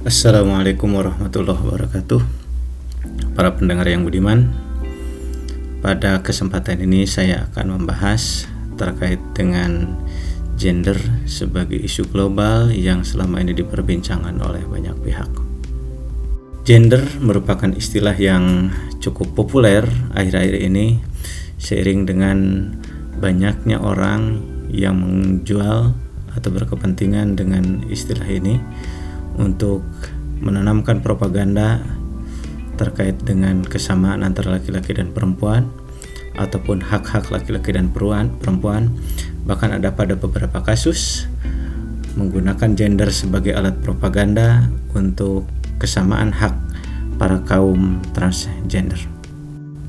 Assalamualaikum warahmatullahi wabarakatuh. Para pendengar yang budiman Pada kesempatan ini saya akan membahas terkait dengan gender sebagai isu global yang selama ini diperbincangkan oleh banyak pihak. Gender merupakan istilah yang cukup populer akhir-akhir ini Seiring dengan banyaknya orang yang menjual atau berkepentingan dengan istilah ini untuk menanamkan propaganda terkait dengan kesamaan antara laki-laki dan perempuan ataupun hak-hak laki-laki dan perempuan bahkan ada pada beberapa kasus menggunakan gender sebagai alat propaganda untuk kesamaan hak para kaum transgender.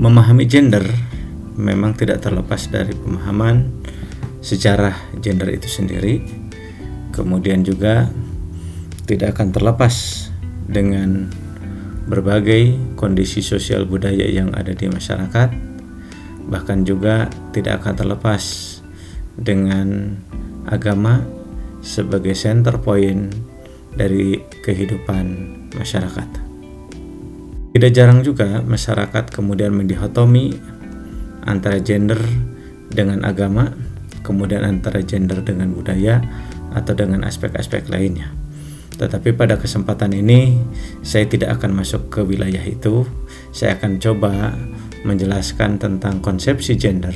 Memahami gender memang tidak terlepas dari pemahaman sejarah gender itu sendiri. Kemudian juga tidak akan terlepas dengan berbagai kondisi sosial budaya yang ada di masyarakat, bahkan juga tidak akan terlepas dengan agama sebagai center point dari kehidupan masyarakat. Tidak jarang juga masyarakat kemudian mendihotomi antara gender dengan agama, kemudian antara gender dengan budaya, atau dengan aspek-aspek lainnya. Tetapi pada kesempatan ini saya tidak akan masuk ke wilayah itu. Saya akan coba menjelaskan tentang konsepsi gender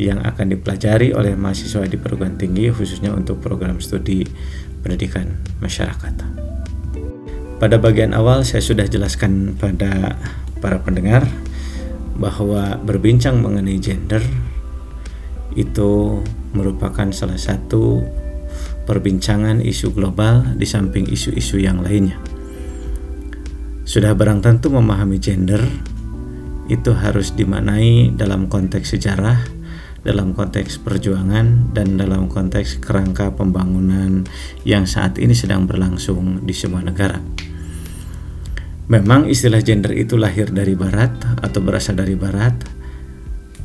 yang akan dipelajari oleh mahasiswa di perguruan tinggi khususnya untuk program studi pendidikan masyarakat. Pada bagian awal saya sudah jelaskan pada para pendengar bahwa berbincang mengenai gender itu merupakan salah satu perbincangan isu global di samping isu-isu yang lainnya. Sudah barang tentu memahami gender itu harus dimaknai dalam konteks sejarah, dalam konteks perjuangan, dan dalam konteks kerangka pembangunan yang saat ini sedang berlangsung di sebuah negara. Memang istilah gender itu lahir dari barat atau berasal dari barat.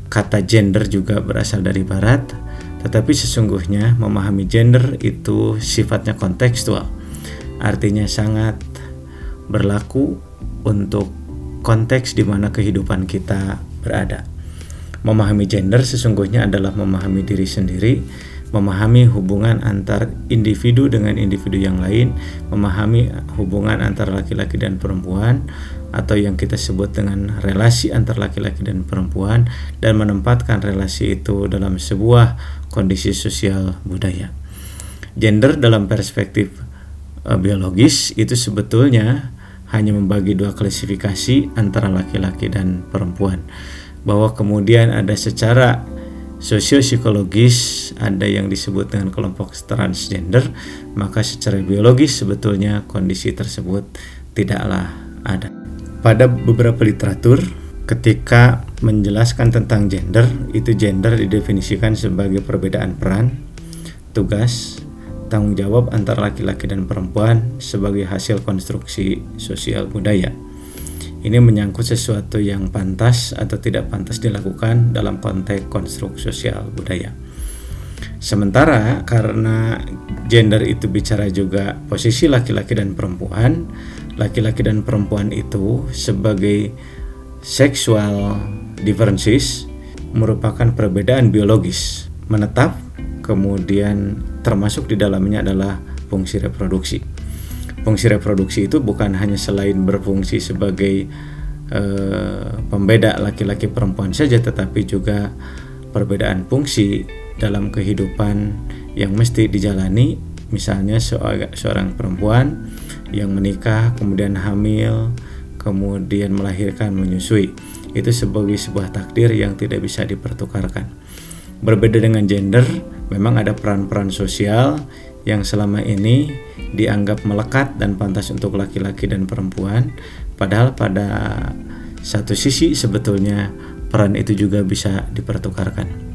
Kata gender juga berasal dari barat tetapi sesungguhnya memahami gender itu sifatnya kontekstual. Artinya sangat berlaku untuk konteks di mana kehidupan kita berada. Memahami gender sesungguhnya adalah memahami diri sendiri, memahami hubungan antar individu dengan individu yang lain, memahami hubungan antara laki-laki dan perempuan, atau yang kita sebut dengan relasi antar laki-laki dan perempuan dan menempatkan relasi itu dalam sebuah kondisi sosial budaya. Gender dalam perspektif uh, biologis itu sebetulnya hanya membagi dua klasifikasi antara laki-laki dan perempuan. Bahwa kemudian ada secara sosio-psikologis ada yang disebut dengan kelompok transgender, maka secara biologis sebetulnya kondisi tersebut tidaklah ada. Pada beberapa literatur, ketika menjelaskan tentang gender, itu gender didefinisikan sebagai perbedaan peran, tugas, tanggung jawab antara laki-laki dan perempuan sebagai hasil konstruksi sosial budaya. Ini menyangkut sesuatu yang pantas atau tidak pantas dilakukan dalam konteks konstruk sosial budaya. Sementara karena gender itu bicara juga posisi laki-laki dan perempuan, laki-laki dan perempuan itu sebagai seksual differences merupakan perbedaan biologis menetap kemudian termasuk di dalamnya adalah fungsi reproduksi. Fungsi reproduksi itu bukan hanya selain berfungsi sebagai uh, pembeda laki-laki perempuan saja tetapi juga perbedaan fungsi dalam kehidupan yang mesti dijalani. Misalnya seorang perempuan yang menikah kemudian hamil kemudian melahirkan menyusui. Itu sebagai sebuah takdir yang tidak bisa dipertukarkan. Berbeda dengan gender memang ada peran-peran sosial yang selama ini dianggap melekat dan pantas untuk laki-laki dan perempuan padahal pada satu sisi sebetulnya peran itu juga bisa dipertukarkan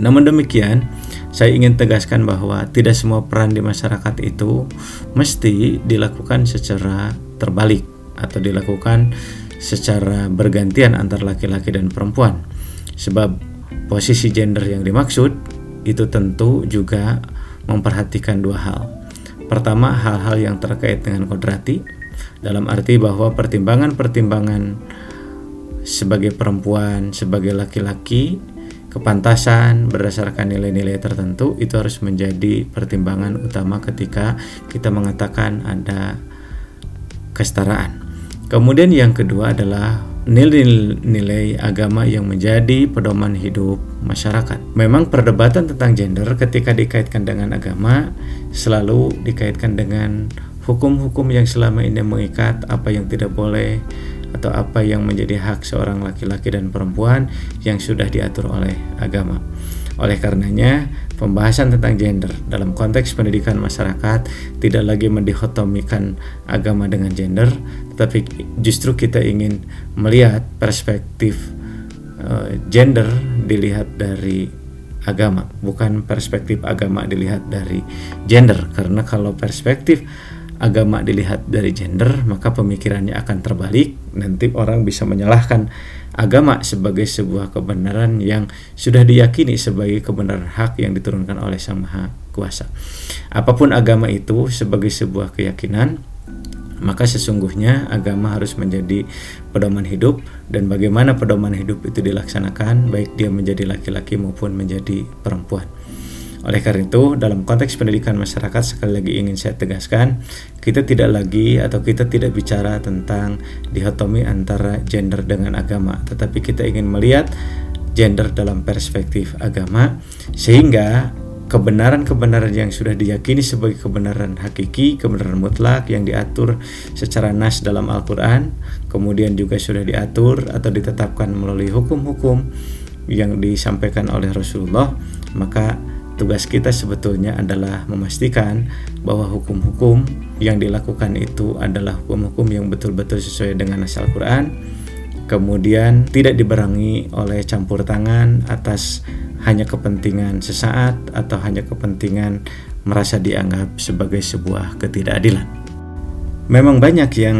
namun demikian saya ingin tegaskan bahwa tidak semua peran di masyarakat itu mesti dilakukan secara terbalik atau dilakukan secara bergantian antar laki-laki dan perempuan. Sebab posisi gender yang dimaksud itu tentu juga memperhatikan dua hal. Pertama, hal-hal yang terkait dengan kodrati dalam arti bahwa pertimbangan-pertimbangan sebagai perempuan, sebagai laki-laki, kepantasan berdasarkan nilai-nilai tertentu itu harus menjadi pertimbangan utama ketika kita mengatakan ada kesetaraan. Kemudian yang kedua adalah nilai-nilai agama yang menjadi pedoman hidup masyarakat. Memang perdebatan tentang gender ketika dikaitkan dengan agama selalu dikaitkan dengan hukum-hukum yang selama ini mengikat apa yang tidak boleh atau apa yang menjadi hak seorang laki-laki dan perempuan yang sudah diatur oleh agama. Oleh karenanya, pembahasan tentang gender dalam konteks pendidikan masyarakat tidak lagi mendihotomikan agama dengan gender, tetapi justru kita ingin melihat perspektif uh, gender dilihat dari agama, bukan perspektif agama dilihat dari gender. Karena kalau perspektif agama dilihat dari gender, maka pemikirannya akan terbalik. Nanti orang bisa menyalahkan agama sebagai sebuah kebenaran yang sudah diyakini sebagai kebenaran hak yang diturunkan oleh Sang Maha Kuasa. Apa pun agama itu sebagai sebuah keyakinan, maka sesungguhnya agama harus menjadi pedoman hidup dan bagaimana pedoman hidup itu dilaksanakan baik dia menjadi laki-laki maupun menjadi perempuan. Oleh karena itu, dalam konteks pendidikan masyarakat sekali lagi ingin saya tegaskan, kita tidak lagi atau kita tidak bicara tentang dihotomi antara gender dengan agama, tetapi kita ingin melihat gender dalam perspektif agama sehingga kebenaran-kebenaran yang sudah diyakini sebagai kebenaran hakiki, kebenaran mutlak yang diatur secara nas dalam Al-Qur'an, kemudian juga sudah diatur atau ditetapkan melalui hukum-hukum yang disampaikan oleh Rasulullah, maka Tugas kita sebetulnya adalah memastikan bahwa hukum-hukum yang dilakukan itu adalah hukum-hukum yang betul-betul sesuai dengan asal Quran, kemudian tidak diberangi oleh campur tangan atas hanya kepentingan sesaat atau hanya kepentingan merasa dianggap sebagai sebuah ketidakadilan. Memang banyak yang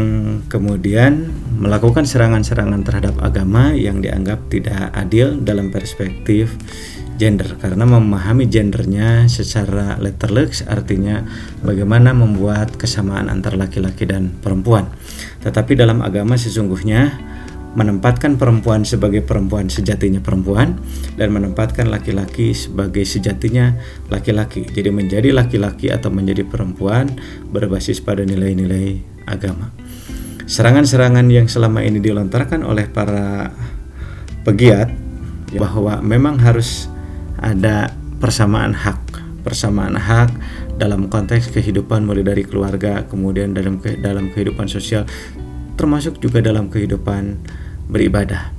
kemudian melakukan serangan-serangan terhadap agama yang dianggap tidak adil dalam perspektif gender karena memahami gendernya secara letterleks artinya bagaimana membuat kesamaan antara laki-laki dan perempuan. Tetapi dalam agama sesungguhnya menempatkan perempuan sebagai perempuan sejatinya perempuan dan menempatkan laki-laki sebagai sejatinya laki-laki. Jadi menjadi laki-laki atau menjadi perempuan berbasis pada nilai-nilai agama. Serangan-serangan yang selama ini dilontarkan oleh para pegiat bahwa memang harus ada persamaan hak. Persamaan hak dalam konteks kehidupan mulai dari keluarga kemudian dalam ke, dalam kehidupan sosial termasuk juga dalam kehidupan beribadah.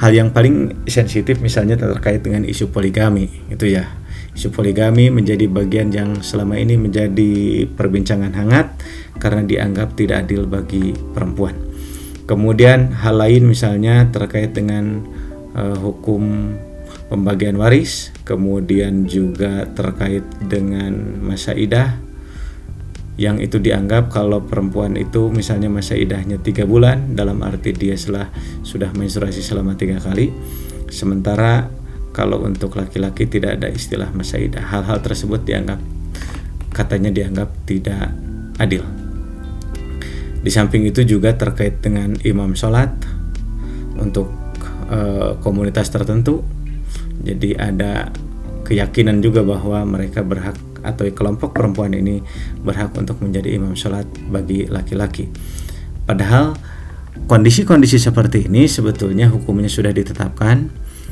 Hal yang paling sensitif misalnya terkait dengan isu poligami itu ya. Isu poligami menjadi bagian yang selama ini menjadi perbincangan hangat karena dianggap tidak adil bagi perempuan. Kemudian hal lain misalnya terkait dengan uh, hukum pembagian waris, kemudian juga terkait dengan masa idah yang itu dianggap kalau perempuan itu misalnya masa idahnya tiga bulan dalam arti dia setelah sudah menstruasi selama tiga kali. Sementara kalau untuk laki-laki tidak ada istilah masa idah hal-hal tersebut dianggap katanya dianggap tidak adil. Di samping itu juga terkait dengan imam sholat untuk uh, komunitas tertentu jadi ada keyakinan juga bahwa mereka berhak atau kelompok perempuan ini berhak untuk menjadi imam sholat bagi laki-laki. Padahal kondisi-kondisi seperti ini sebetulnya hukumnya sudah ditetapkan,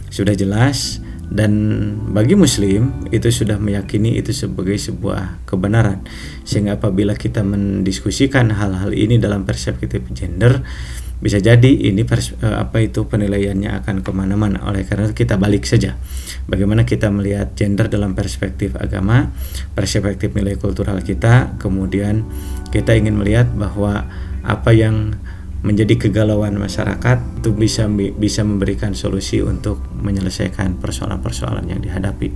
sudah jelas dan bagi muslim itu sudah meyakini itu sebagai sebuah kebenaran. Sehingga apabila kita mendiskusikan hal-hal ini dalam perspektif gender, bisa jadi ini pers, uh, apa itu penilaiannya akan ke mana-mana. Oleh karena itu kita balik saja. Bagaimana kita melihat gender dalam perspektif agama perspektif nilai kultural kita. Kemudian kita ingin melihat bahwa apa yang menjadi kegalauan masyarakat itu bisa bisa memberikan solusi untuk menyelesaikan persoalan-persoalan yang dihadapi.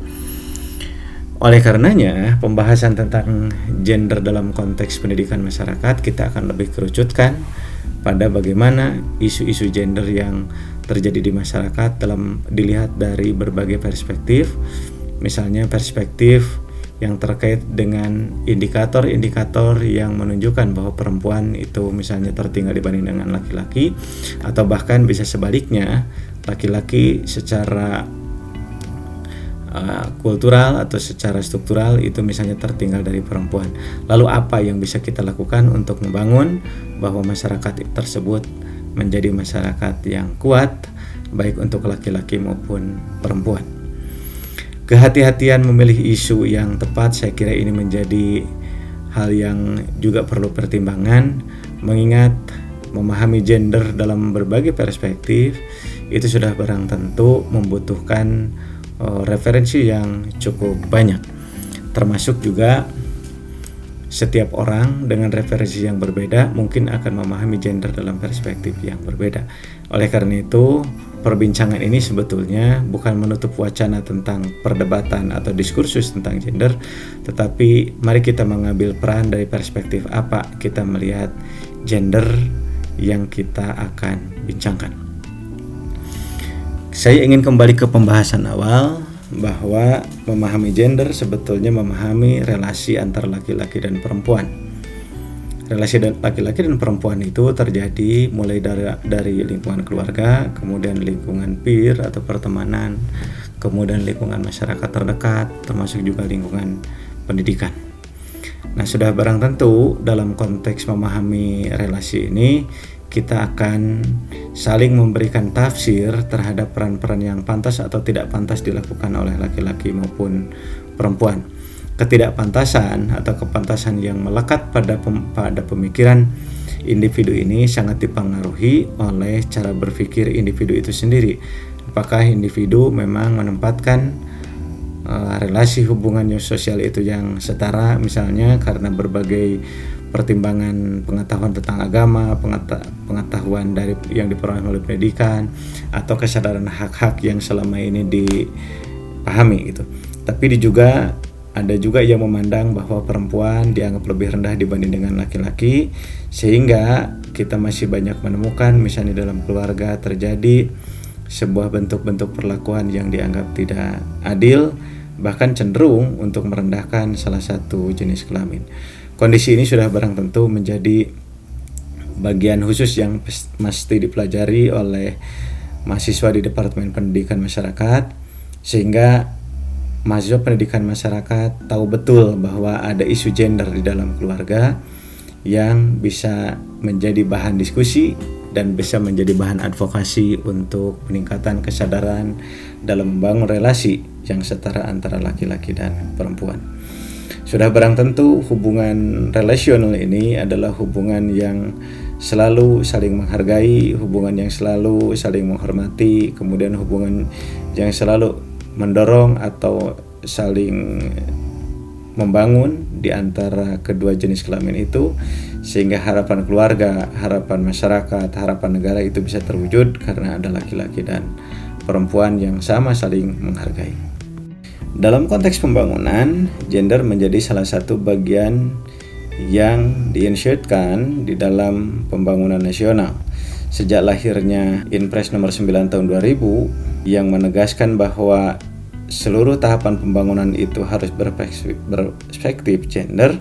Oleh karenanya, pembahasan tentang gender dalam konteks pendidikan masyarakat kita akan lebih kerucutkan pada bagaimana isu-isu gender yang terjadi di masyarakat dalam dilihat dari berbagai perspektif. Misalnya perspektif yang terkait dengan indikator-indikator yang menunjukkan bahwa perempuan itu misalnya tertinggal dibanding dengan laki-laki atau bahkan bisa sebaliknya laki-laki secara uh, kultural atau secara struktural itu misalnya tertinggal dari perempuan. Lalu apa yang bisa kita lakukan untuk membangun bahwa masyarakat tersebut menjadi masyarakat yang kuat baik untuk laki-laki maupun perempuan. Kehati-hatian memilih isu yang tepat saya kira ini menjadi hal yang juga perlu pertimbangan mengingat memahami gender dalam berbagai perspektif itu sudah barang tentu membutuhkan uh, referensi yang cukup banyak termasuk juga setiap orang dengan referensi yang berbeda mungkin akan memahami gender dalam perspektif yang berbeda. Oleh karena itu, perbincangan ini sebetulnya bukan menutup wacana tentang perdebatan atau diskursus tentang gender, tetapi mari kita mengambil peran dari perspektif apa kita melihat gender yang kita akan bincangkan. Saya ingin kembali ke pembahasan awal bahwa memahami gender sebetulnya memahami relasi antara laki-laki dan perempuan. Relasi laki-laki dan perempuan itu terjadi mulai dari dari lingkungan keluarga, kemudian lingkungan peer atau pertemanan, kemudian lingkungan masyarakat terdekat, termasuk juga lingkungan pendidikan. Nah, sudah barang tentu dalam konteks memahami relasi ini kita akan saling memberikan tafsir terhadap peran-peran yang pantas atau tidak pantas dilakukan oleh laki-laki maupun perempuan. Ketidakpantasan atau kepantasan yang melekat pada pem, pada pemikiran individu ini sangat dipengaruhi oleh cara berpikir individu itu sendiri. Apakah individu memang menempatkan uh, relasi hubungan sosial itu yang setara misalnya karena berbagai pertimbangan pengetahuan tentang agama, pengetahuan dari yang diperoleh oleh pendidikan atau kesadaran hak-hak yang selama ini dipahami gitu. Tapi juga ada juga yang memandang bahwa perempuan dianggap lebih rendah dibanding dengan laki-laki sehingga kita masih banyak menemukan misalnya dalam keluarga terjadi sebuah bentuk-bentuk perlakuan yang dianggap tidak adil bahkan cenderung untuk merendahkan salah satu jenis kelamin. Kondisi ini sudah barang tentu menjadi bagian khusus yang mesti dipelajari oleh mahasiswa di Departemen Pendidikan Masyarakat sehingga mahasiswa pendidikan masyarakat tahu betul bahwa ada isu gender di dalam keluarga yang bisa menjadi bahan diskusi dan bisa menjadi bahan advokasi untuk peningkatan kesadaran dalam membangun relasi yang setara antara laki-laki dan perempuan. Sudah barang tentu hubungan relasional ini adalah hubungan yang selalu saling menghargai, hubungan yang selalu saling menghormati, kemudian hubungan yang selalu mendorong atau saling membangun di antara kedua jenis kelamin itu sehingga harapan keluarga, harapan masyarakat, harapan negara itu bisa terwujud karena ada laki-laki dan perempuan yang sama saling menghargai. Dalam konteks pembangunan, gender menjadi salah satu bagian yang diinsyatkan di dalam pembangunan nasional. Sejak lahirnya Inpres nomor 9 tahun 2000 yang menegaskan bahwa seluruh tahapan pembangunan itu harus berperspektif gender,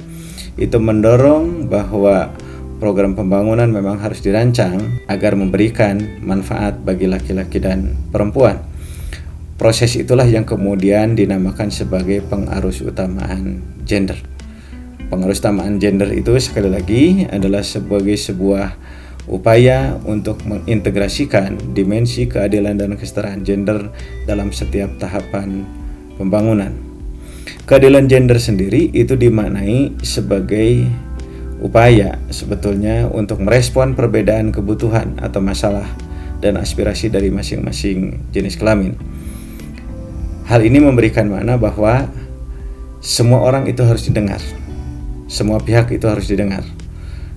itu mendorong bahwa program pembangunan memang harus dirancang agar memberikan manfaat bagi laki-laki dan perempuan. Proses itulah yang kemudian dinamakan sebagai pengarus utamaan gender. Pengarus utamaan gender itu sekali lagi adalah sebagai sebuah upaya untuk mengintegrasikan dimensi keadilan dan kesetaraan gender dalam setiap tahapan pembangunan. Keadilan gender sendiri itu dimaknai sebagai upaya sebetulnya untuk merespon perbedaan kebutuhan atau masalah dan aspirasi dari masing-masing jenis kelamin. Hal ini memberikan makna bahwa semua orang itu harus didengar. Semua pihak itu harus didengar.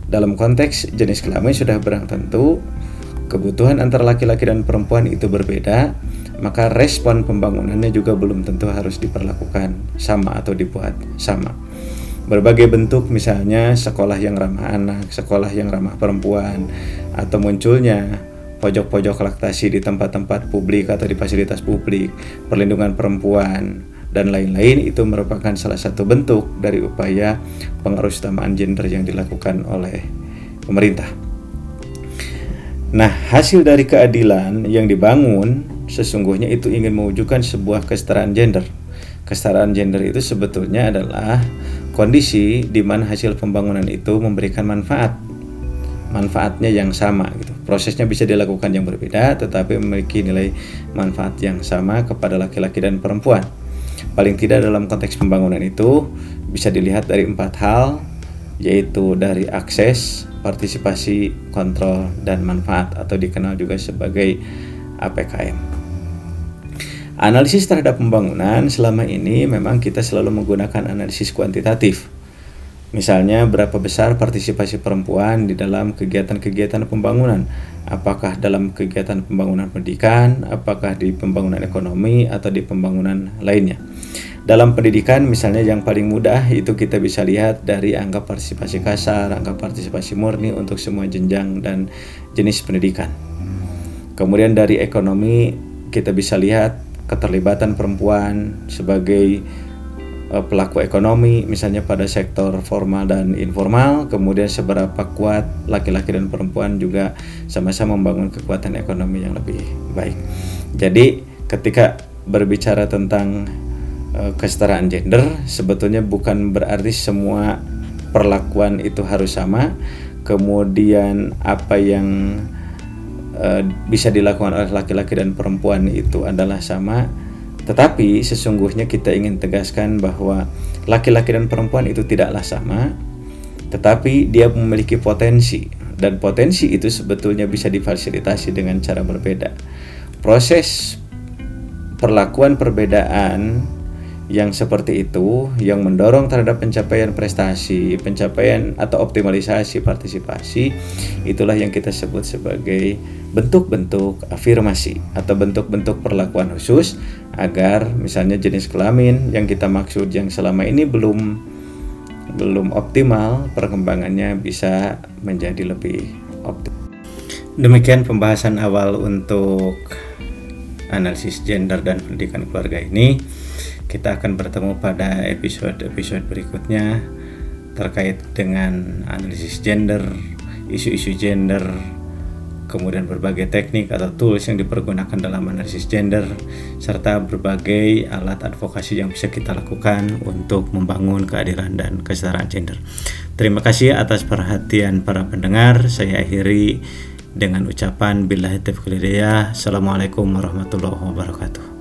Dalam konteks jenis kelamin sudah berang tentu kebutuhan antara laki-laki dan perempuan itu berbeda, maka respon pembangunannya juga belum tentu harus diperlakukan sama atau dibuat sama. Berbagai bentuk misalnya sekolah yang ramah anak, sekolah yang ramah perempuan, atau munculnya pojok-pojok laktasi di tempat-tempat publik atau di fasilitas publik, perlindungan perempuan, dan lain-lain itu merupakan salah satu bentuk dari upaya pengaruh utamaan gender yang dilakukan oleh pemerintah. Nah, hasil dari keadilan yang dibangun sesungguhnya itu ingin mewujudkan sebuah kesetaraan gender. Kesetaraan gender itu sebetulnya adalah kondisi di mana hasil pembangunan itu memberikan manfaat manfaatnya yang sama gitu. Prosesnya bisa dilakukan yang berbeda tetapi memiliki nilai manfaat yang sama kepada laki-laki dan perempuan. Paling tidak dalam konteks pembangunan itu bisa dilihat dari empat hal yaitu dari akses, partisipasi, kontrol, dan manfaat atau dikenal juga sebagai APKM. Analisis terhadap pembangunan selama ini memang kita selalu menggunakan analisis kuantitatif Misalnya berapa besar partisipasi perempuan di dalam kegiatan-kegiatan pembangunan? Apakah dalam kegiatan pembangunan pendidikan, apakah di pembangunan ekonomi atau di pembangunan lainnya? Dalam pendidikan misalnya yang paling mudah itu kita bisa lihat dari angka partisipasi kasar, angka partisipasi murni untuk semua jenjang dan jenis pendidikan. Kemudian dari ekonomi kita bisa lihat keterlibatan perempuan sebagai pelaku ekonomi misalnya pada sektor formal dan informal kemudian seberapa kuat laki-laki dan perempuan juga sama-sama membangun kekuatan ekonomi yang lebih baik. Jadi ketika berbicara tentang uh, kesetaraan gender sebetulnya bukan berarti semua perlakuan itu harus sama. Kemudian apa yang uh, bisa dilakukan oleh laki-laki dan perempuan itu adalah sama tetapi sesungguhnya kita ingin tegaskan bahwa laki-laki dan perempuan itu tidaklah sama, tetapi dia memiliki potensi dan potensi itu sebetulnya bisa difasilitasi dengan cara berbeda. Proses perlakuan perbedaan yang seperti itu yang mendorong terhadap pencapaian prestasi, pencapaian atau optimalisasi partisipasi itulah yang kita sebut sebagai bentuk-bentuk afirmasi atau bentuk-bentuk perlakuan khusus agar misalnya jenis kelamin yang kita maksud yang selama ini belum belum optimal perkembangannya bisa menjadi lebih optimal. Demikian pembahasan awal untuk analisis gender dan pendidikan keluarga ini. Kita akan bertemu pada episode-episode berikutnya terkait dengan analisis gender, isu-isu gender, kemudian berbagai teknik atau tools yang dipergunakan dalam analisis gender, serta berbagai alat advokasi yang bisa kita lakukan untuk membangun keadilan dan kesetaraan gender. Terima kasih atas perhatian para pendengar. Saya akhiri dengan ucapan bila Assalamualaikum warahmatullahi wabarakatuh.